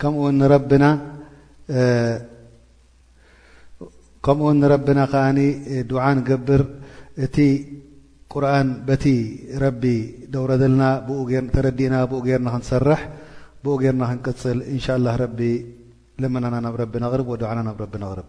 ከምኡውን ንረብና ከኣ ዱዓ ንገብር እቲ ቁርን በቲ ረቢ ደውረደልና ተረዲእና ብኡ ገርና ክንሰርሕ ብኡ ገርና ክንቅፅል እንሻ ላ ረቢ ለመናና ናብ ረቢ ነቕርብ ወዱዓና ናብ ረቢ ነቕርብ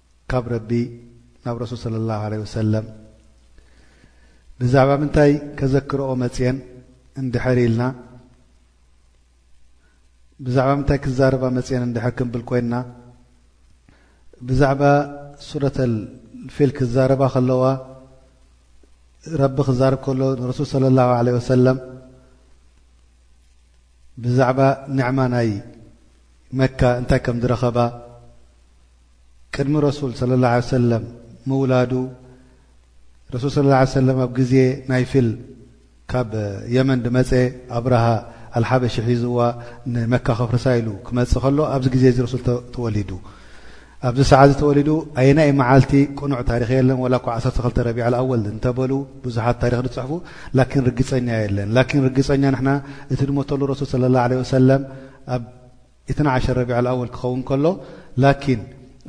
ካብ ረቢ ናብ ረሱል ሰለላሁ ዓለይሂ ወሰለም ብዛዕባ ምንታይ ከዘክርኦ መጽየን እንድሕር ኢልና ብዛዕባ ምንታይ ክዛረባ መጽየን እንድሕር ክንብል ኮይንና ብዛዕባ ሱረተል ፊል ክዛረባ ከለዋ ረቢ ክዛረብ ከሎ ንረሱል ሰለላሁ ዓለይሂ ወሰለም ብዛዕባ ንዕማ ናይ መካ እንታይ ከም ዝረኸባ ቅድሚ ረሱል ሰለላሁ ዓለይሂ ወሰለም ምውላዱ፣ ረሱል ሰለላሁ ዓለይሂ ወሰለም ኣብ ግዜ ናይ ፊል ካብ የመን ድመጸ ኣብርሃ ኣልሓበሺ ሒዝዋ ንመካ ከፍርሳ ኢሉ ክመጽእ ከሎ ኣብዚ ግዜ እዚ ረሱል ተወሊዱ። ኣብዚ ሰዓት እዚ ተወሊዱ ኣየናይ መዓልቲ ቅኑዕ ታሪኽ የለን ወላ እኳ ዓሰርተ ክልተ ረቢዕ ኣልኣወል እንተበሉ ብዙሓት ታሪኽ ድጽሕፉ ላኪን ርግጸኛ የለን ላኪን ርግጸኛ ንሕና እቲ ድሞተሉ ረሱል ሰለላሁ ዓለይሂ ወሰለም ኣብ እቲ ንዓሸር ረቢዕ ኣልኣወል ክኸውን ከሎ ላኪን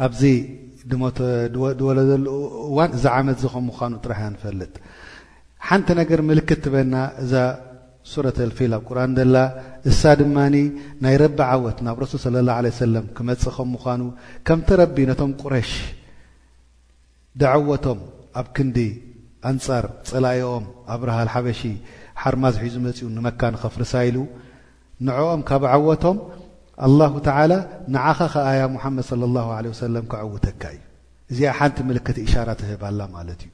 ኣብዚ ድሞተ ድወለደሉ እዋን እዚ ዓመት እዚ ከም ምዃኑ ጥራሕ ኢና ንፈልጥ። ሓንቲ ነገር ምልክት ትበና እዛ ሱረተል ፊል ኣብ ቁርኣን ዘላ እሳ ድማ ናይ ረቢ ዓወት ናብ ረሱል ሰለላሁ ዓለይሂ ወሰለም ክመጽእ ከም ምዃኑ ከምቲ ረቢ ነቶም ቁረሽ ደዐወቶም ኣብ ክንዲ ኣንጻር ጸላኢኦም ኣብርሃ ኣልሓበሺ ሓርማዝ ሒዙ መጺኡ ንመካ ንኸፍርሳ ኢሉ ንዕኦም ካብ ኣዐወቶም ኣላሁ ተዓላ ንዓኻ ከኣ ያ ሙሓመድ ሰለላሁ ዓለይሂ ወሰለም ከዐውተካ እዩ። እዚኣ ሓንቲ ምልክት ኢሻራ ትህብ ኣላ ማለት እዩ።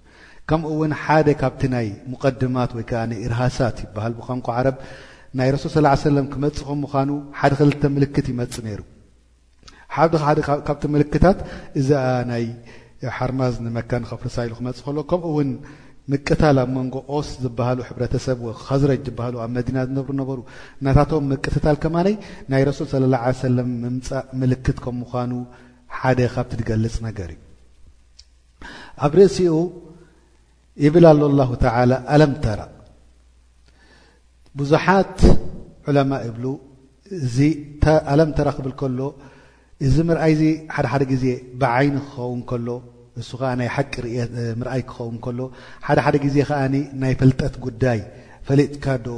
ከምኡ እውን ሓደ ካብቲ ናይ ሙቀድማት ወይ ከኣ ኢርሃሳት ይበሃል ብቋንቋ ዓረብ ናይ ረሱል ሰለላሁ ዓለይሂ ወሰለም ክመጽእ ከም ምዃኑ ሓደ ክልተ ምልክት ይመጽእ ነይሩ። ሓደ ሓደ ካብቲ ምልክታት እዛ ናይ ሓርማዝ ንመካ ንኸፍርሳ ኢሉ ክመጽእ ከሎ ከምኡ እውን ምቅታል ኣብ መንጎ ኦስ ዝበሃሉ ሕብረተሰብ ወኸዝረጅ ዝበሃሉ ኣብ መዲና ዝነብሩ ነበሩ ናታቶም ምቅትታል ከማነይ ናይ ረሱል ስለ ላ ለ ሰለም ምምጻእ ምልክት ከም ምዃኑ ሓደ ካብቲ ዝገልጽ ነገር እዩ ኣብ ርእሲኡ ይብል ኣሎ ኣላሁ ተዓላ ኣለም ተራ ብዙሓት ዑለማ ይብሉ እዚ ኣለም ተራ ክብል ከሎ እዚ ምርኣይ እዚ ሓደ ሓደ ግዜ ብዓይኒ ክኸውን ከሎ እሱ ከዓ ናይ ሓቂ ምርኣይ ክኸውን ከሎ ሓደ ሓደ ግዜ ከዓ ናይ ፈልጠት ጉዳይ ፈሊጥካ ዶ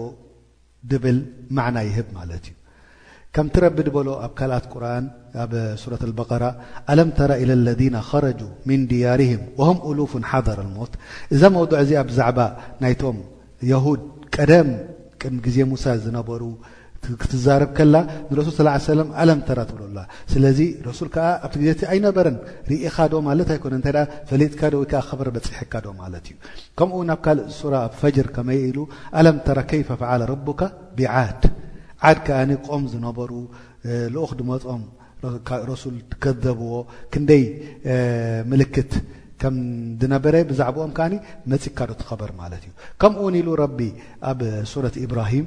ድብል ማዕና ይህብ ማለት እዩ። ከምቲ ረቢ ድበሎ ኣብ ካልኣት ቁርኣን ኣብ ሱረት ኣልበቀራ ኣለም ተረ ኢለ ለዚነ ኸረጁ ሚን ድያሪሂም ወሁም ኡሉፉን ሓዘረ ልመውት እዛ መውድዕ እዚኣ ብዛዕባ ናይቶም የሁድ ቀደም ቅድሚ ግዜ ሙሳ ዝነበሩ ክትዛረብ ከላ ንረሱል ሰለላሁ ዐለይሂ ወሰለም ኣለም ተራ ትብሎ ኣላ ስለዚ ረሱል ከኣ ኣብቲ ግዜ እቲ ኣይነበረን ርኢኻ ዶ ማለት ኣይኮነን እንታይ ደኣ ፈሊጥካ ዶ ወይ ከኣ ኸበር በጺሕካ ዶ ማለት እዩ ከምኡ ውን ኣብ ካልእ ሱራ ኣብ ፈጅር ከመይ ኢሉ ኣለም ተረ ከይፈ ፈዓለ ረቡከ ቢዓድ ዓድ ከኣ ቆም ዝነበሩ ልኡኽ ድመጾም ረሱል ከዘብዎ ክንደይ ምልክት ከም ድነበረ ብዛዕብኦም ከኣ መጺካ ዶ ትኸበር ማለት እዩ ከምኡ ውን ኢሉ ረቢ ኣብ ሱረት ኢብራሂም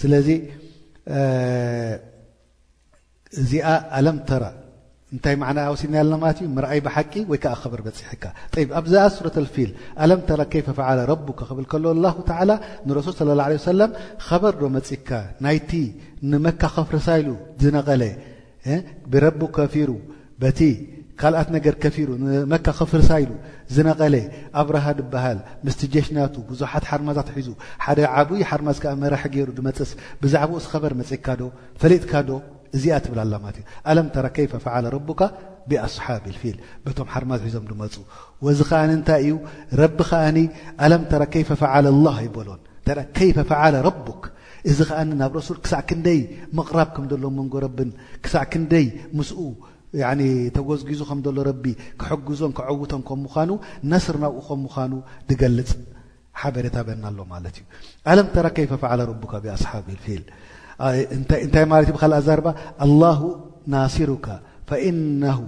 ስለዚ እዚኣ ኣለም ተራ እንታይ ማዕና ኣውሲድና ኣለና ማለት እዩ ምርኣይ ብሓቂ ወይ ከዓ ክብር በፂሕካ ጠይብ ኣብዛ ሱረት ኣልፊል ኣለም ተረ ከይፈ ፈዓለ ረቡካ ክብል ከሎ ላሁ ተዓላ ንረሱል ስለ ላ ለ ሰለም ኸበር ዶ መፂካ ናይቲ ንመካ ከፍርሳ ኢሉ ዝነቐለ ብረቡ ከፊሩ በቲ ካልኣት ነገር ከፊሩ ንመካ ከፍርሳ ኢሉ ዝነቐለ ኣብርሃ ድበሃል ምስቲ ጀሽ ናቱ ብዙሓት ሓርማዛት ሒዙ ሓደ ዓብይ ሓርማዝ ከኣ መራሒ ጌሩ ድመጽስ ብዛዕብኡ ስከበር መጺእካ ዶ ፈሊጥካ ዶ እዚኣ ትብል ኣላ ማለት እዩ ኣለም ተራ ከይፈ ፈዓለ ረቡካ ብኣስሓብ ልፊል በቶም ሓርማዝ ሒዞም ድመጹ ወዚ ከኣ እንታይ እዩ ረቢ ከኣ ኣለም ተራ ከይፈ ፈዓለ ኣላህ ኣይበሎን ተራ ከይፈ ፈዓለ ረቡክ እዚ ከኣ ናብ ረሱል ክሳዕ ክንደይ ምቕራብ ከም ዘለዎ መንጎ ረብን ክሳዕ ክንደይ ምስኡ ያኒ ተጎዝጊዙ ከም ዘሎ ረቢ ክሕግዞን ከዐውቶን ከም ምዃኑ ነስር ናብኡ ከም ምዃኑ ድገልጽ ሓበሬታ ሃበና ኣሎ ማለት እዩ ኣለም ተራ ከይፈ ፈዓለ ረቡካ ብኣስሓብ ፊል እንታይ ማለት እዩ ብካልእ ኣዛርባ ኣላሁ ናሲሩካ ፈኢነሁ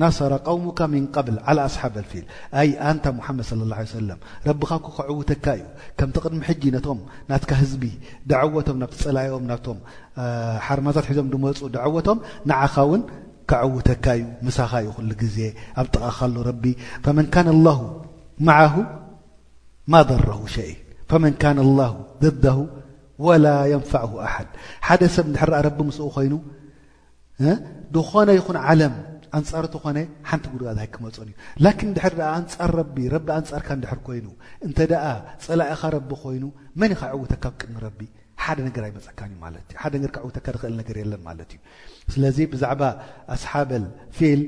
ነሰረ ቀውሙከ ሚን ቀብል ዓላ ኣስሓበል ፊል ኣይ ኣንታ ሙሓመድ ሰለላሁ ዓለይሂ ወሰለም ረብኻ እኮ ከዕውተካ እዩ ከምቲ ቅድሚ ሕጂ ነቶም ናትካ ህዝቢ ደዐወቶም ናብቲ ጸላኢኦም ናብቶም ሓርማዛት ሒዞም ድመጹ ደዐወቶም ንዓኻ እውን ከዕውተካ እዩ ምሳኻ እዩ ኩሉ ግዜ ኣብ ጥቓኻ ኣሎ ረቢ ፈመን ካነ ኣላሁ መዓሁ ማ ደረሁ ሸይ ፈመን ካነ ኣላሁ ድደሁ ወላ የንፈዕሁ ኣሓድ ሓደ ሰብ እንድሕር ረቢ ምስኡ ኮይኑ ዝኾነ ይኹን ዓለም ኣንጻር እቲ ኾነ ሓንቲ ጉድጋድ ኣይክመጾን እዩ ላኪን ድሕር ደኣ ኣንጻር ረቢ ረቢ ኣንጻርካ እንድሕር ኮይኑ እንተ ደኣ ጸላኢኻ ረቢ ኮይኑ መን ኢኻ ዕውተካ ኣብ ቅድሚ ረቢ ሓደ ነገር ኣይመጸካን እዩ ማለት እዩ ሓደ ነገር ክዕውተካ ዝኽእል ነገር የለን ማለት እዩ ስለዚ ብዛዕባ ኣስሓበል ፊል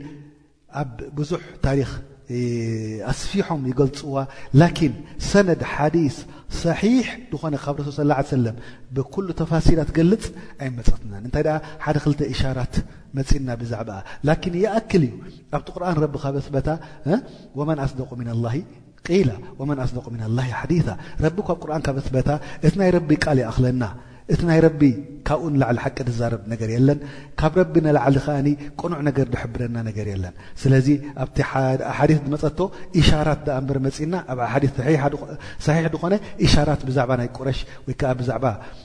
ኣብ ብዙሕ ታሪኽ ኣስፊሖም ይገልጽዋ ላኪን ሰነድ ሓዲስ ሰሒሕ ዝኾነ ካብ ረሱል ሰለላሁ ዓለይሂ ወሰለም ብኩሉ ተፋሲራ ትገልጽ ኣይመጸትናን እንታይ ደኣ ሓደ ክልተ ኢሻራት መጺና ብዛዕባኣ ላኪን ይኣክል እዩ ኣብቲ ቁርኣን ረቢ ካብ ኣስበታ ወመን ኣስደቁ ሚነላሂ ቂለ ወመን ኣስደቁ ሚነላሂ ሓዲሳ ረቢ እኳ ኣብ ቁርኣን ካብ ኣስበታ እቲ ናይ ረቢ ቃል ይኣኽለና እቲ ናይ ረቢ ካብኡ ንላዕሊ ሓቂ ዝዛረብ ነገር የለን ካብ ረቢ ንላዕሊ ከኣ ቅኑዕ ነገር ዝሕብረና ነገር የለን ስለዚ ኣብቲ ኣሓዲስ ዝመጸቶ ኢሻራት ደኣ እምበር መጺና ኣብ ኣሓዲስ ሰሒሕ ዝኾነ ኢሻራት ብዛዕባ ናይ ቁረሽ ወይ ከኣ ብዛዕባ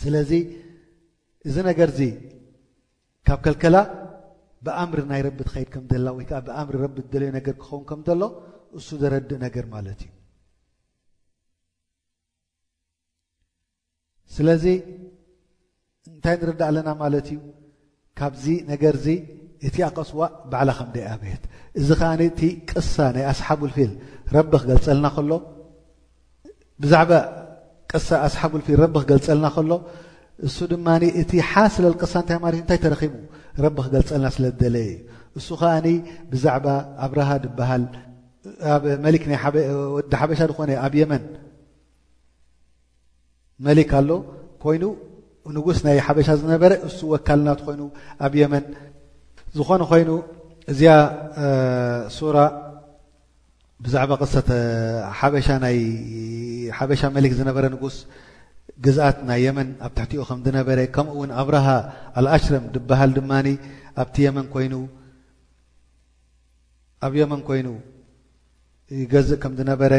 ስለዚ እዚ ነገር እዚ ካብ ከልከላ ብኣምሪ ናይ ረቢ ትኸይድ ከም ዘላ ወይ ከዓ ብኣምሪ ረቢ ዝደለዮ ነገር ክኸውን ከም ዘሎ እሱ ዘረድእ ነገር ማለት እዩ ስለዚ እንታይ ንርዳእ ኣለና ማለት እዩ ካብዚ ነገርዚ እቲኣ ቅስዋ ባዕላ ከም ደይኣበየት፣ እዚ ከኣ እቲ ቅሳ ናይ ኣስሓቡል ፊል ረቢ ክገልጸልና ከሎ፣ ብዛዕባ ቅሳ ኣስሓቡል ፊል ረቢ ክገልጸልና ከሎ፣ እሱ ድማ እቲ ሓስለል ቅሳ እንታይ ማለት እንታይ ተረኺቡ ረቢ ክገልጸልና ስለ ዝደለየ እዩ። እሱ ከኣ ብዛዕባ ኣብርሃ ድበሃል ኣብ መሊክ ናይ ወዲ ሓበሻ ዝኾነ ኣብ የመን መሊክ ኣሎ ኮይኑ ንጉስ ናይ ሓበሻ ዝነበረ እሱ ወካል ናቱ ኮይኑ ኣብ የመን ዝኾነ ኮይኑ እዚኣ ሱራ ብዛዕባ ቅሰተ ሓበሻ ናይ ሓበሻ መሊክ ዝነበረ ንጉስ ግዝኣት ናይ የመን ኣብ ትሕቲኡ ከም ዝነበረ ከምኡ እውን ኣብርሃ ኣልኣሽረም ዝበሃል ድማ ኣብቲ የመን ኮይኑ ኣብ የመን ኮይኑ ይገዝእ ከም ዝነበረ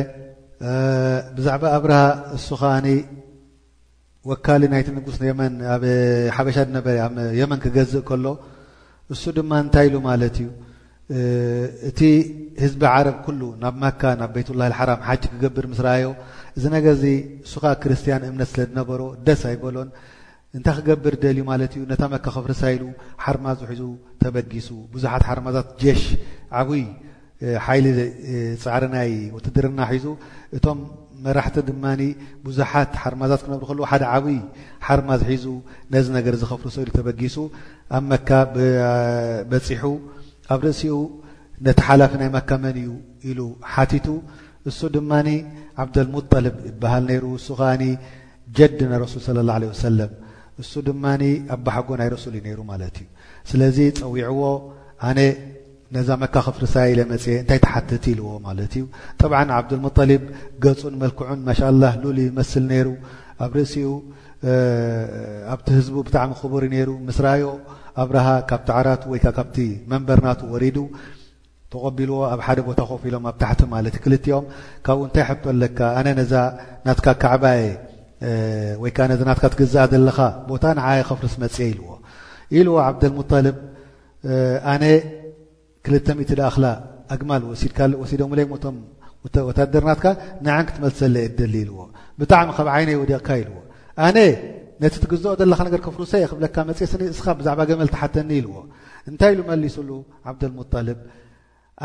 ብዛዕባ ኣብርሃ እሱ ከኣ ወካሊ ናይቲ ንጉስ የመን ኣብ ሓበሻ ዝነበረ ኣብ የመን ክገዝእ ከሎ እሱ ድማ እንታይ ኢሉ ማለት እዩ እቲ ህዝቢ ዓረብ ኩሉ ናብ መካ ናብ ቤትላ ሓራም ሓጅ ክገብር ምስ ረኣዮ እዚ ነገር እዚ ሱኻ ክርስትያን እምነት ስለ ዝነበሮ ደስ ኣይበሎን እንታይ ክገብር ደልዩ ማለት እዩ ነታ መካ ከፍርሳ ኢሉ ሓርማዙ ሒዙ ተበጊሱ ብዙሓት ሓርማዛት ጀሽ ዓቡይ ሓይሊ ጻዕሪ ናይ ውትድርና ሒዙ እቶም መራሕቲ ድማ ብዙሓት ሓርማዛት ክነብሩ ከለዉ ሓደ ዓቡይ ሓርማዝ ሒዙ ነዚ ነገር እዚ ከፍርሶ ኢሉ ተበጊሱ ኣብ መካ በጺሑ ኣብ ርእሲኡ ነቲ ሓላፊ ናይ መካ መን እዩ ኢሉ ሓቲቱ እሱ ድማ ዓብደልሙጠልብ ይበሃል ነይሩ እሱ ከኣ ጀድ ናይ ረሱል ሰለላሁ ዓለይሂ ወሰለም እሱ ድማ ኣባሓጎ ናይ ረሱል እዩ ነይሩ ማለት እዩ ስለዚ ጸዊዕዎ ኣነ ነዛ መካ ክፍርሳ ኢለ መጽየ እንታይ ትሓትት ኢልዎ ማለት እዩ ጠብዓን ዓብዱልሙጠሊብ ገጹን መልክዑን ማሻላህ ሉል ይመስል ነይሩ ኣብ ርእሲኡ ኣብቲ ህዝቡ ብጣዕሚ ክቡር ነይሩ ምስ ራዮ ኣብርሃ ካብቲ ዓራቱ ወይ ካብቲ መንበርናቱ ወሪዱ ተቐቢልዎ ኣብ ሓደ ቦታ ኮፍ ኢሎም ኣብ ታሕቲ ማለት ክልቲኦም ካብኡ እንታይ ሕቶ ኣለካ ኣነ ነዛ ናትካ ካዕባየ ወይ ከኣ ነዚ ናትካ ትግዝኣ ዘለኻ ቦታ ንዓየ ከፍርስ መጽየ ኢልዎ ኢልዎ ዓብደልሙጠልብ ኣነ ክልተ ሚእቲ ድኣኽላ ኣግማል ወሲድካ ወሲዶምለይ ሞቶም ወታደር ናትካ ንዐን ክትመልሰለይ እደሊ ኢልዎ ብጣዕሚ ካብ ዓይነይ ወዲቕካ ኢልዎ ኣነ ነቲ ትግዝኦ ዘለኻ ነገር ከፍርሰ እየ ክብለካ መጽየ ስኒ እስኻ ብዛዕባ ገመል ትሓተኒ ኢልዎ እንታይ ኢሉ መሊሱሉ ዓብደልሙጠልብ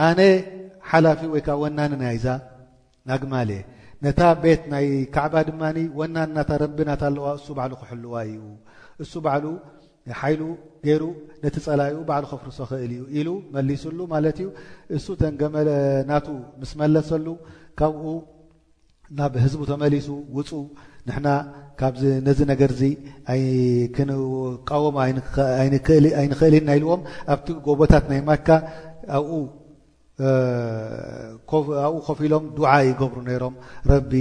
ኣነ ሓላፊ ወይ ከኣ ወናኒ ናይዛ ናግማል እየ ነታ ቤት ናይ ካዕባ ድማ ወናን ናታ ረቢ ናታ ኣለዋ እሱ ባዕሉ ክሕልዋ እዩ እሱ ባዕሉ ሓይሉ ገይሩ ነቲ ጸላዩ ባዕሉ ከፍርሶ ክእል እዩ ኢሉ መሊሱሉ ማለት እዩ እሱ ተንገመለ ናቱ ምስ መለሰሉ ካብኡ ናብ ህዝቡ ተመሊሱ ውጹ ንሕና ካብዚ ነዚ ነገርዚ ኣይክንቃወሞ ኣይንክእል ኢና ኢልዎም ኣብቲ ጎቦታት ናይ ማካ ኣብኡ ኮፍ ኢሎም ዱዓ ይገብሩ ነይሮም ረቢ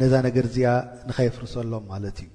ነዛ ነገር እዚኣ ንኸየፍርሰሎም ማለት እዩ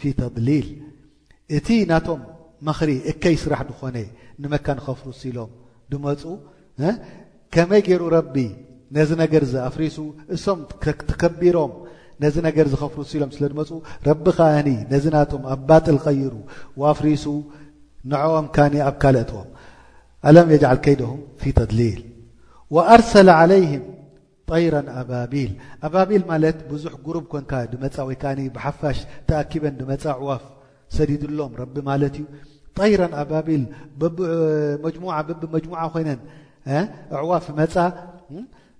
ፊ ተድሊል እቲ ናቶም መኽሪ እከይ ስራሕ ድኾነ ንመካን ኸፍርሱ ኢሎም ድመፁ ከመይ ገይሩ ረቢ ነዚ ነገር እዚ ኣፍሪሱ እሶም ተከቢሮም ነዚ ነገር እዚ ኸፍርሱ ኢሎም ስለ ድመፁ ረቢ ከኣኒ ነዚ ናቶም ኣብ ባጥል ቐይሩ ዋፍሪሱ ንዕኦም ካኒ ኣብ ካልእ እትዎም ኣለም የጅዓል ከይደሁም ፊ ተድሊል ወኣርሰለ ዓለይህም ጠይረን ኣባቢል፣ ኣባቢል ማለት ብዙሕ ጉሩብ ኮንካ ድመጻ ወይ ከኣ ብሓፋሽ ተኣኪበን ድመጻ ኣዕዋፍ ሰዲድሎም ረቢ ማለት እዩ። ጠይረን ኣባቢል በብመጅሙዓ በብመጅሙዓ ኮይነን ኣዕዋፍ ይመጻ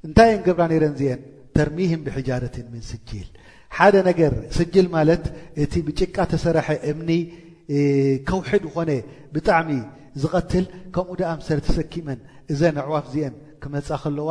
እንታይ እየን ገብራ ነይረን እዚኤን ተርሚህም ብሒጃረትን ምን ስጅል ሓደ ነገር ስጅል ማለት እቲ ብጭቃ ተሰረሐ እምኒ ከውሒ ድኾነ ብጣዕሚ ዝቐትል ከምኡ ደኣ ምሰለ ተሰኪመን እዘን ኣዕዋፍ እዚኤን ክመጻ ከለዋ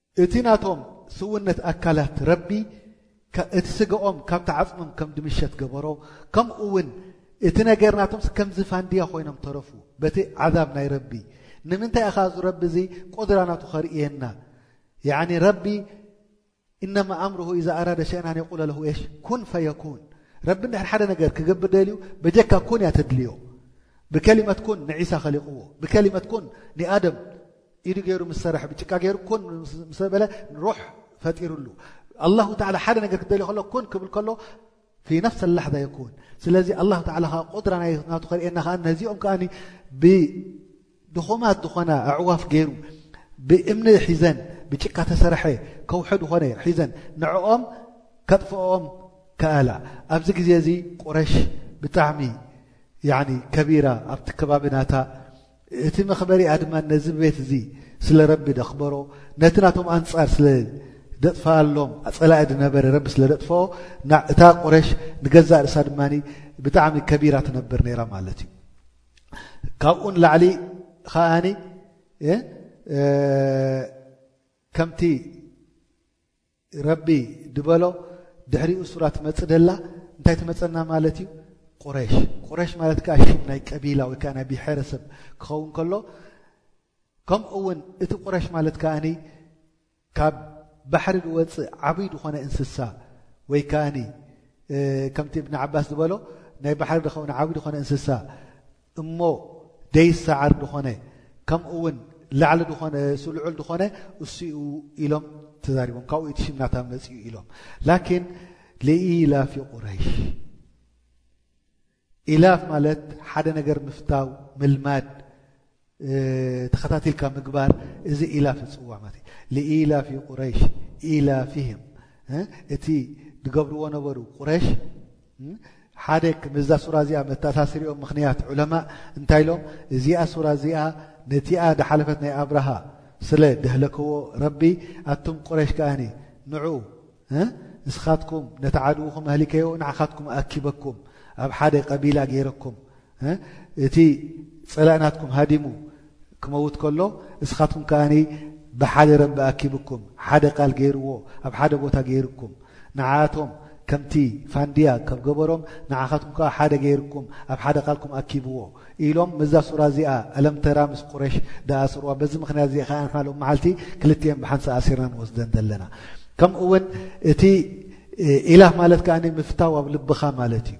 እቲ ናቶም ስውነት ኣካላት ረቢ እቲ ስጋኦም ካብቲ ዓጽሞም ከም ድምሸት ገበሮ፣ ከምኡውን እቲ ነገር ናቶምስ ከምዚ ፋንድያ ኮይኖም ተረፉ በቲ ዓዛብ ናይ ረቢ። ንምንታይ ኢኻ እዚ ረቢ እዚ ቁድራ ናቱ ከርእየና ያዕኒ ረቢ እነማ ኣምርሁ ኢዛ ኣራደ ሸእን ኣን የቁለ ለሁ ኤሽ ኩን ፈየኩን ረቢ እንድሕር ሓደ ነገር ክገብር ደልዩ በጀካ ኩን እያ ተድልዮ ብከሊመት ኩን ንዒሳ ከሊቕዎ ብከሊመት ኩን ንኣደም ኢዱ ገይሩ ምስ ሰርሐ ብጭቃ ገይሩ ኮን ምስ በለ ሮሕ ፈጢሩሉ ኣላሁ ተላ ሓደ ነገር ክደልዩ ከሎ ኮን ክብል ከሎ ፊ ነፍሲ ላሕዛ የኩን ስለዚ ኣላ ተላ ከ ቁድራ ናቱ ከርእየና ከ ነዚኦም ከኣ ብድኹማት ዝኾና ኣዕዋፍ ገይሩ ብእምኒ ሒዘን ብጭቃ ተሰርሐ ከውሐ ዝኾነ ሒዘን ንዕኦም ከጥፍኦም ከኣላ ኣብዚ ግዜ እዚ ቁረሽ ብጣዕሚ ከቢራ ኣብቲ ከባቢ ናታ እቲ መኽበሪኣ ድማ ነዚ ቤት እዚ ስለ ረቢ ደኽበሮ፣ ነቲ ናቶም ኣንጻር ስለ ደጥፋኣሎም፣ ጸላኢ ድነበረ ረቢ ስለ ደጥፈኦ፣ ን እታ ቁረሽ ንገዛእ ርእሳ ድማ ብጣዕሚ ከቢራ ትነብር ነይራ ማለት እዩ። ካብኡ ንላዕሊ ኸኣኒ ከምቲ ረቢ ድበሎ ድሕሪኡ ሱራ ትመጽእ ደላ እንታይ ትመጸና ማለት እዩ ቁረሽ ቁረሽ ማለት ከኣ ሽም ናይ ቀቢላ ወይ ከኣ ናይ ብሔረሰብ ክኸውን ከሎ ከምኡ እውን እቲ ቁረሽ ማለት ከኣኒ ካብ ባሕሪ ዝወፅእ ዓብይ ዝኾነ እንስሳ ወይ ከኣኒ ከምቲ እብኒ ዓባስ ዝበሎ ናይ ባሕሪ ዝኸውን ዓብይ ዝኾነ እንስሳ እሞ ደይሰዓር ድኾነ ከምኡ ውን ላዕሊ ድኾነ ስልዑል ድኾነ እሱኡ ኢሎም ተዛሪቦም ካብኡ እቲ ሽም ናታ መጺኡ ኢሎም ላኪን ለኢላፊ ቁረይሽ ኢላፍ ማለት ሓደ ነገር ምፍታው ምልማድ ተኸታቲልካ ምግባር እዚ ኢላፍ ዝፅዋዕ ማለት እዩ ልኢላፊ ቁረሽ ኢላፊህም እቲ ዝገብርዎ ነበሩ ቁረሽ ሓደ ምስዛ ሱራ እዚኣ መተኣሳስሪኦም ምኽንያት ዑለማእ እንታይ ኢሎም እዚኣ ሱራ እዚኣ ነቲኣ ድሓለፈት ናይ ኣብርሃ ስለ ደህለከዎ ረቢ ኣቱም ቁረሽ ከኣኒ ንዑ ንስኻትኩም ነቲ ዓድዉኹም ኣህሊከዮ ንዓኻትኩም ኣኪበኩም ኣብ ሓደ ቀቢላ ገይረኩም እቲ ጸላኢ ናትኩም ሃዲሙ ክመውት ከሎ እስኻትኩም ከኣ ብሓደ ረቢ ኣኪብኩም ሓደ ቃል ገይርዎ ኣብ ሓደ ቦታ ገይርኩም ንዓኣቶም ከምቲ ፋንድያ ከብ ገበሮም ንዓኻትኩም ከኣ ሓደ ገይርኩም ኣብ ሓደ ቃልኩም ኣኪብዎ ኢሎም መዛ ሱራ እዚኣ ኣለምተራ ምስ ቁረሽ ደኣስርዋ በዚ ምክንያት እዚ ከኣ ንሕና ሎም መዓልቲ ክልቲኤን ብሓንሳ ኣሲርና ንወስደን ዘለና ከምኡውን እቲ ኢላህ ማለት ከኣ ምፍታው ኣብ ልብኻ ማለት እዩ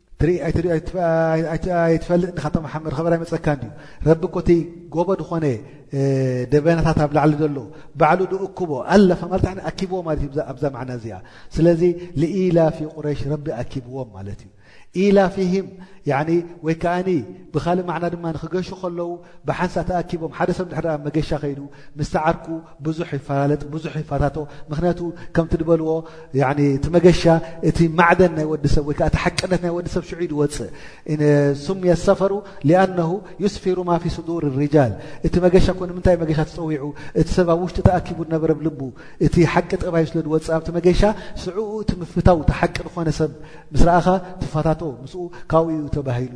ትሪኢ ኣይትሪኦ ኣይትፈልጥ ዲኻ ኣቶ መሓመድ ኸበር ኣይመፀካን ድዩ ረቢ እኮ እቲ ጎቦ ዝኾነ ደበናታት ኣብ ላዕሊ ዘሎ ባዕሉ ድእክቦ ኣለፈ ማለት ዓ ኣኪብዎ ማለት እዩ ኣብዛ ማዕና እዚኣ ስለዚ ልኢላፊ ቁረሽ ረቢ ኣኪብዎም ማለት እዩ ኢላፊሂም ወይ ከዓ ብካልእ ማዕና ድማ ንክገሹ ከለዉ ብሓንሳ ተኣኪቦም ሓደ ሰብ ድሕር መገሻ ከይዱ ምስተዓርኩ ብዙሕ ይፋላለጥ ብዙሕ ይፋታቶ ምክንያቱ ከምቲ ድበልዎ ያኒ እቲ መገሻ እቲ ማዕደን ናይ ወዲ ሰብ ወይ ከዓ እቲ ሓቅነት ናይ ወዲ ሰብ ሽዑ ድወፅእ ሱምየ ሰፈሩ ሊኣነሁ ዩስፊሩ ማፊ ሱዱር ሪጃል እቲ መገሻ ኮ ንምንታይ መገሻ ተፀዊዑ እቲ ሰብ ኣብ ውሽጢ ተኣኪቡ ዝነበረ ብልቡ እቲ ሓቂ ጠባዩ ስለ ድወፅእ ኣብቲ መገሻ ስዑኡ እቲ ምፍታው እቲ ሓቂ ዝኾነ ሰብ ምስ ረኣኻ ትፋታቶ ምስኡ ካብኡ እዩ ተባሂሉ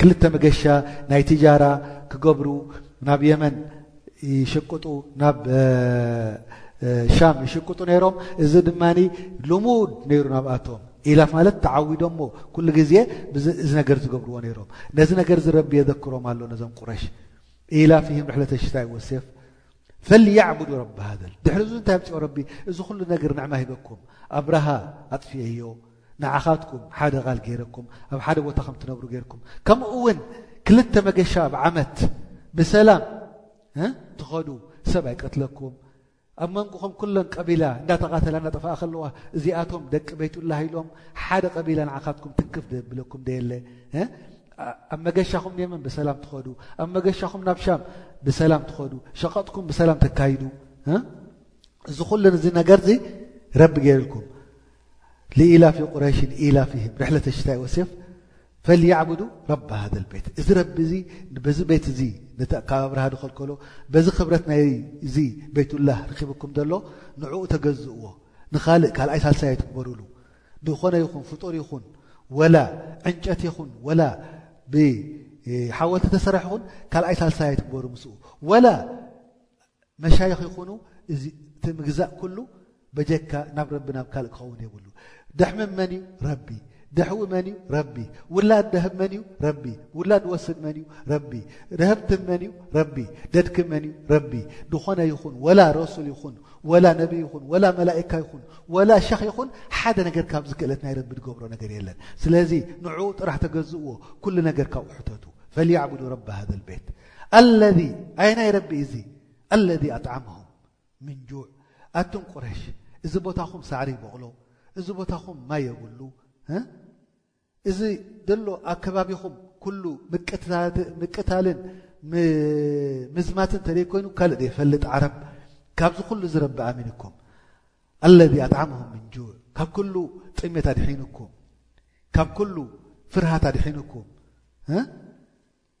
ክልተ መገሻ ናይ ትጃራ ክገብሩ ናብ የመን ይሽቅጡ ናብ ሻም ይሽቅጡ ነይሮም እዚ ድማ ልሙድ ነይሩ ናብኣቶም ኢላፍ ማለት ተዓዊዶሞ ኩሉ ግዜ እዚ ነገር ዝገብርዎ ነይሮም ነዚ ነገር ዝረቢ የዘክሮም ኣሎ ነዞም ቁረሽ ኢላፍ ይህም ርሕለተ ሽታይ ወሴፍ ፈልያዕቡዱ ረቢ ሃዘል ድሕሪ እዚ እንታይ ኣምፅኦ ረቢ እዚ ኩሉ ነገር ንዕማ ሂበኩም ኣብርሃ ኣጥፍኤዮ ንዓኻትኩም ሓደ ቓል ገይረኩም ኣብ ሓደ ቦታ ከም ትነብሩ ገይርኩም ከምኡ ውን ክልተ መገሻ ኣብ ዓመት ብሰላም ትኸዱ ሰብ ኣይቀትለኩም ኣብ መንጎኹም ኩለን ቀቢላ እንዳተቓተላ እንዳጠፋኣ ከለዋ እዚኣቶም ደቂ ቤቱላህ ኢሎም ሓደ ቀቢላ ንዓኻትኩም ትንክፍ ደብለኩም ደየለ ኣብ መገሻኹም ንየመን ብሰላም ትኸዱ ኣብ መገሻኹም ናብ ሻም ብሰላም ትኸዱ ሸቐጥኩም ብሰላም ተካይዱ እዚ ኩሉን እዚ ነገርዚ ረቢ ገይርልኩም ሊኢላፊ ቁረይሽን ኢላፊህም ርሕለተ ሽታኢ ወሰይፍ ፈልያዕቡዱ ረባ ሃዘል ቤት እዚ ረቢ እዚ በዚ ቤት እዚ ነቲ ኣከባብርሃ ዝኸልከሎ በዚ ክብረት ናይ እዚ ቤቱላህ ርኪብኩም ዘሎ ንዕኡ ተገዝእዎ ንኻልእ ካልኣይ ሳልሳይ ኣይትግበሩሉ ንዝኾነ ይኹን ፍጡር ይኹን ወላ ዕንጨት ይኹን ወላ ብሓወልቲ ተሰራሕ ይኹን ካልኣይ ሳልሳይ ኣይትግበሩ ምስኡ ወላ መሻይኽ ይኹኑ እዚ እቲ ምግዛእ ኩሉ በጀካ ናብ ረቢ ናብ ካልእ ክኸውን የብሉ ደሕምም መን እዩ ረቢ ደሕዊ መን እዩ ረቢ ውላድ ደህብ መን እዩ ረቢ ውላድ ወስድ መን እዩ ረቢ ደህብትም መን እዩ ረቢ ደድክ መን እዩ ረቢ ዝኾነ ይኹን ወላ ረሱል ይኹን ወላ ነቢ ይኹን ወላ መላእካ ይኹን ወላ ሸኽ ይኹን ሓደ ነገር ካብዚ ክእለት ናይ ረቢ ዝገብሮ ነገር የለን ስለዚ ንዕኡ ጥራሕ ተገዝእዎ ኩሉ ነገር ካብኡ ሕተቱ ፈልያዕቡዱ ረቢ ሃዘ ልቤት ኣለዚ ኣየናይ ረቢ እዚ ኣለዚ ኣጥዓመሁም ምን ጁዕ ኣቱም ቁረሽ እዚ ቦታኹም ሳዕሪ ይቦቕሎ እዚ ቦታኹም ማይ የብሉ እ እዚ ዘሎ ኣብ ከባቢኹም ኩሉ ምቅታልን ምዝማትን ተደይኮይኑ ካልእ ዘይፈልጥ ዓረብ ካብዚ ኩሉ እዚ ረቢ ኣሚንኩም ኣለዚ ኣጥዓመሁም ምን ጁዕ ካብ ኩሉ ጥሜት ኣድሒኑኩም ካብ ኩሉ ፍርሃት ኣድሒኑኩም እ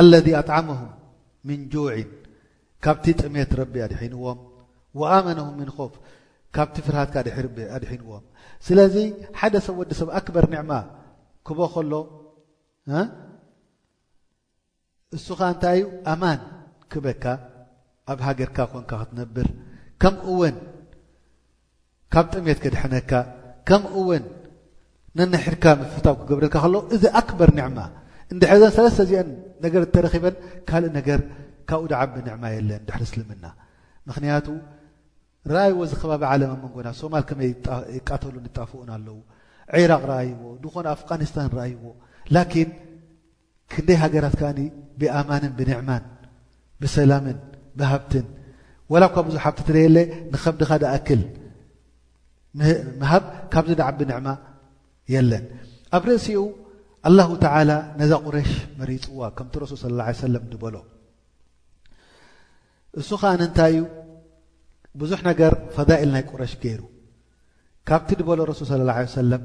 ኣለዚ ኣጥዓመሁም ምን ጁዕን ካብቲ ጥሜት ረቢ ኣድሒንዎም ወኣመነሁም ምን ኾፍ ካብቲ ፍርሃት ከኣ ድሕሪ ርቢ ኣድሒንዎም ስለዚ ሓደ ሰብ ወዲ ሰብ ኣክበር ኒዕማ ክቦ ከሎ እሱ ኸኣ እንታይ እዩ ኣማን ክበካ ኣብ ሃገርካ ኮንካ ክትነብር ከምኡውን ካብ ጥሜት ከድሕነካ ከምኡ ውን ነንሕድካ ምፍታው ክገብረልካ ከሎ እዚ ኣክበር ኒዕማ እንድሕር ዘን ሰለስተ እዚአን ነገር እተረኺበን ካልእ ነገር ካብኡ ድዓቢ ኒዕማ የለን ድሕሪ እስልምና ምክንያቱ ራኣይዎ እዚ ከባቢ ዓለም ኣብ መንጎና ሶማል ከመይ ይቃተሉን ይጣፍኡን ኣለዉ ዒራቅ ረኣይዎ ድኾነ ኣፍቃኒስታን ረኣይዎ ላኪን ክንደይ ሃገራት ከኣ ብኣማንን ብንዕማን ብሰላምን ብሃብትን ዋላ እኳ ብዙሕ ሃብቲ ትደየለ ንኸብድኻ ድኣክል ምሃብ ካብዚ ድዓቢ ንዕማ የለን ኣብ ርእሲኡ ኣላሁ ተዓላ ነዛ ቁረሽ መሪፅዋ ከምቲ ረሱል ስለ ላ ሰለም ድበሎ እሱ ኸኣ ንንታይ እዩ ብዙሕ ነገር ፈዳኢል ናይ ቁረሽ ገይሩ ካብቲ ድበሎ ረሱል ስለ ላ ሰለም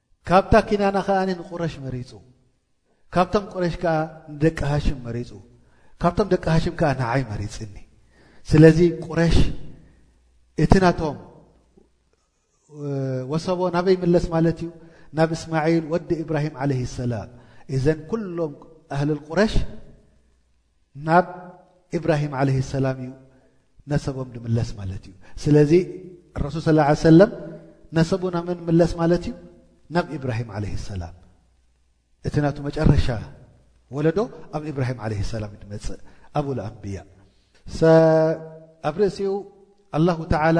ካብታ ኪናና ከኣ ንቁረሽ መሪጹ፣ ካብቶም ቁረሽ ከኣ ንደቂ ሃሽም መሪጹ፣ ካብቶም ደቂ ሃሽም ከኣ ንዓይ መሪጽኒ። ስለዚ ቁረሽ እቲ ናቶም ወሰቦ ናበይ ይምለስ ማለት እዩ? ናብ እስማዒል ወዲ ኢብራሂም ዓለይሂ ሰላም። እዘን ኩሎም ኣህልል ቁረሽ ናብ ኢብራሂም ዓለይሂ ሰላም እዩ ነሰቦም ዝምለስ ማለት እዩ። ስለዚ ረሱል ሰለላሁ ዓለይሂ ወሰለም ነሰቡ ናብ መን ምለስ ማለት እዩ? ናብ ኢብራሂም ዓለይሂ ሰላም። እቲ ናቱ መጨረሻ ወለዶ ኣብ ኢብራሂም ዓለይሂ ሰላም እዩ ዝመጽእ ኣቡል ኣንብያ። ሰ ኣብ ርእሲኡ ኣላሁ ተዓላ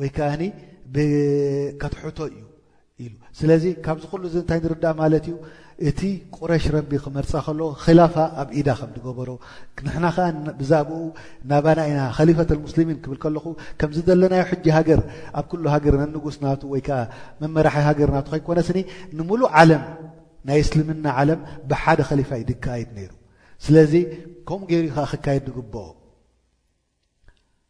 ወይ ከኣኒ ብከትሕቶ እዩ ኢሉ ስለዚ ካብዚ ኩሉ እዚ እንታይ ንርዳእ ማለት እዩ እቲ ቁረሽ ረቢ ክመርፃ ከለዎ ኺላፋ ኣብ ኢዳ ከም ዝገበሮ ንሕና ከዓ ብዛዕባኡ ናባና ኢና ኸሊፈት ልሙስሊሚን ክብል ከለኹ ከም ዝደለናዮ ሕጂ ሃገር ኣብ ኩሉ ሃገር ነንጉስ ናቱ ወይ ከዓ መመራሒ ሃገር ናቱ ከይኮነስኒ ንምሉእ ዓለም ናይ እስልምና ዓለም ብሓደ ኸሊፋ እዩ ድካየድ ነይሩ ስለዚ ከምኡ ገይሩ ከዓ ክካየድ ዝግብኦ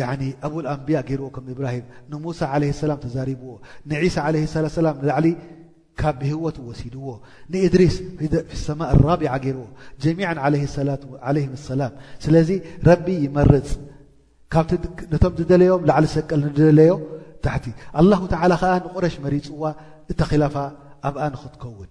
ያኒ ኣቡል ኣንብያ ገይርዎ ከም ኢብራሂም ንሙሳ ዓለይሂ ሰላም ተዛሪብዎ ንዒሳ ዓለይሂ ሰላ ሰላም ንላዕሊ ካብ ብህይወት ወሲድዎ ንእድሪስ ፊ ሰማእ ኣራቢዓ ገይርዎ ጀሚዓን ዓለይሂ ሰላት ዓለይሂም ሰላም ስለዚ ረቢ ይመርጽ ካብቲ ነቶም ዝደለዮም ላዕሊ ሰቀል ንደለዮ ታሕቲ ኣላሁ ተዓላ ከኣ ንቑረሽ መሪጽዋ እታ ኺላፋ ኣብኣ ንኽትከውን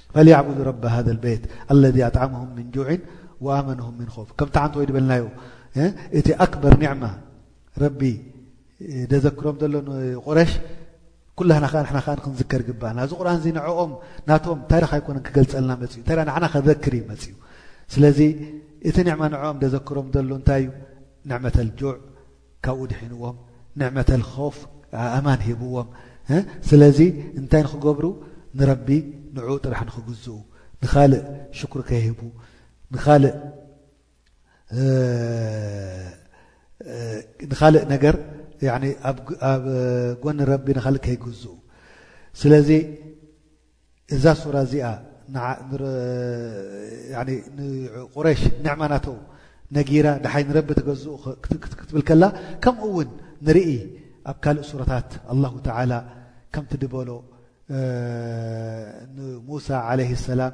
ፈልያዕቡዱ ረበ ሃዘል በይት ኣለዚ ኣጥዓመሁም ምን ጁዕን ወኣመነሁም ምን ኾውፍ ከምቲ ሓንቲ ወይ ድበልናዮ እቲ ኣክበር ኒዕማ ረቢ ደዘክሮም ዘሎ ንቑረሽ ኩላህና ከዓ ንሕና ከዓ ክንዝከር ይግባኣና እዚ ቁርን እዚ ንዕኦም ናቶም ታሪክ ኣይኮነን ክገልፀልና መፅዩ እንታይ ንዓና ከዘክር እዩ መፅዩ ስለዚ እቲ ኒዕማ ንዕኦም ደዘክሮም ዘሎ እንታይ እዩ ንዕመተል ጁዕ ካብኡ ድሒንዎም ንዕመተል ኸውፍ ኣማን ሂብዎም እ ስለዚ እንታይ ንኽገብሩ ንረቢ ንዕኡ ጥራሕ ንኽግዝኡ ንኻልእ ሽኩር ከይህቡ ንኻልእ ንኻልእ ነገር ያኒ ኣብ ጎኒ ረቢ ንኻልእ ከይግዝኡ ስለዚ እዛ ሱራ እዚኣ ንቁረሽ ኒዕማ ናተው ነጊራ ደሓይ ንረቢ ተገዝኡ ክትብል ከላ ከምኡ እውን ንርኢ ኣብ ካልእ ሱራታት ኣላሁ ተዓላ ከምቲ ድበሎ ንሙሳ ዓለይሂ ሰላም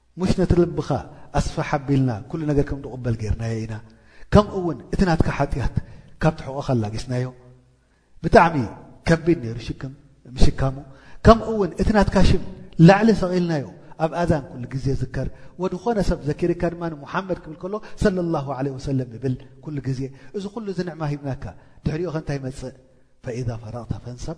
ሙሽ ነቲ ልብኻ ኣስፍሕ ኣቢልና ኩሉ ነገር ከም ድቕበል ጌርናዮ ኢና ከምኡ ውን እቲ ናትካ ሓጥያት ካብቲ ሕቖኻ ኣላጊስናዮ ብጣዕሚ ከቢድ ኔሩ ሽክም ምሽካሙ ከምኡ ውን እቲ ናትካ ሽም ላዕሊ ሰቒልናዮ ኣብ ኣዛን ኩሉ ግዜ ዝከር ወድኾነ ሰብ ዘኪርካ ድማ ሙሓመድ ክብል ከሎ ሰለላሁ ዓለይሂ ወሰለም ይብል ኩሉ ግዜ እዚ ኩሉ እዚ ንዕማ ሂብናካ ድሕሪኡኸ እንታይ ይመጽእ ፈኢዛ ፈረቕተ ፈንሰብ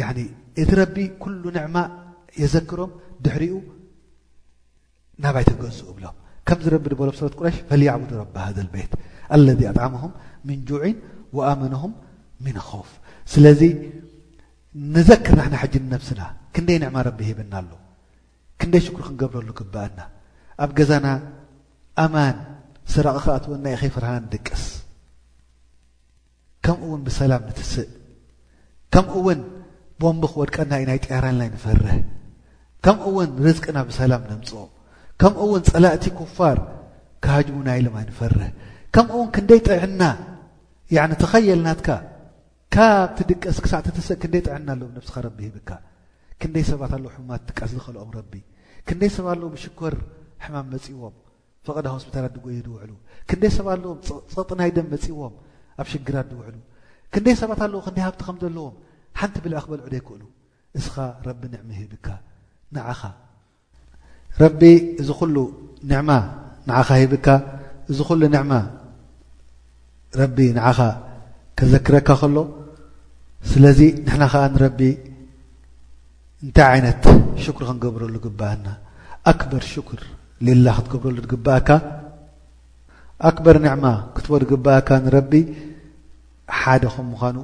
ያኒ እቲ ረቢ ኩሉ ንዕማ የዘክሮም ድሕሪኡ ናባይ ተገዝኡ እብሎም ከምዚ ረቢ ድበሎም ሰረት ቁረሽ ፈልያዕቡዱ ረቢ ሃዘ ልቤት ኣለዚ ኣጣዓመሁም ምን ጁዕን ወኣመነሁም ምን ኸውፍ ስለዚ ንዘክር ንሕና ሕጂ ንነብስና ክንደይ ንዕማ ረቢ ሂብና ኣሎ ክንደይ ሽክሪ ክንገብረሉ ግባኣና ኣብ ገዛና ኣማን ሰራቒ ክኣትወና ዩ ከይፈርሃና ንድቅስ ከምኡ ውን ብሰላም ንትስእ ከምኡ ውን ቦምቢ ክወድቀና ኢናይ ጥያራልናይ ንፈርህ ከምኡ ውን ርዝቅና ብሰላም ነምጽኦ ከምኡ ውን ጸላእቲ ኩፋር ክሃጅሙና ኢሎም ኣይንፈርህ ከምኡ ውን ክንደይ ጥዕና ያዕኒ ተኸየል ናትካ ካብ ትድቀስ ክሳዕ ትትስእ ክንደይ ጥዕና ኣለዎም ነብስኻ ረቢ ሂብካ ክንደይ ሰባት ኣለዉ ሕሙማት ድቃስ ዝኸልኦም ረቢ ክንደይ ሰብ ኣለዉ ብሽኮር ሕማም መጺዎም ፈቐዳ ሆስፒታላት ድጎዩ ድውዕሉ ክንደይ ሰብ ኣለዎም ጸቕጢ ናይ ደም መጺዎም ኣብ ሽግራት ድውዕሉ ክንደይ ሰባት ኣለዉ ክንደይ ሃብቲ ከም ዘለዎም ሓንቲ ብልዒ ክበልዑ ደይክእሉ እስኻ ረቢ ንዕሚ ሂብካ ንዓኻ ረቢ እዚ ኩሉ ንዕማ ንዓኻ ሂብካ እዚ ኩሉ ንዕማ ረቢ ንዓኻ ከዘክረካ ከሎ ስለዚ ንሕና ከኣ ንረቢ እንታይ ዓይነት ሽኩር ክንገብረሉ ግብኣና ኣክበር ሽኩር ሌላ ክትገብረሉ ድግብኣካ ኣክበር ኒዕማ ክትቦ ድግብኣካ ንረቢ ሓደ ከም ምዃኑ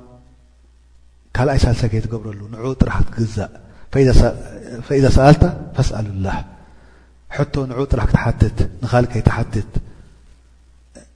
ካልኣይ ሳልሳይ ከይትገብረሉ ንዑ ጥራሕ ክትግዛእ ፈኢዛ ሰኣልታ ፈስኣሉላህ ሕቶ ንዑ ጥራሕ ክትሓትት ንኻልእ ከይትሓትት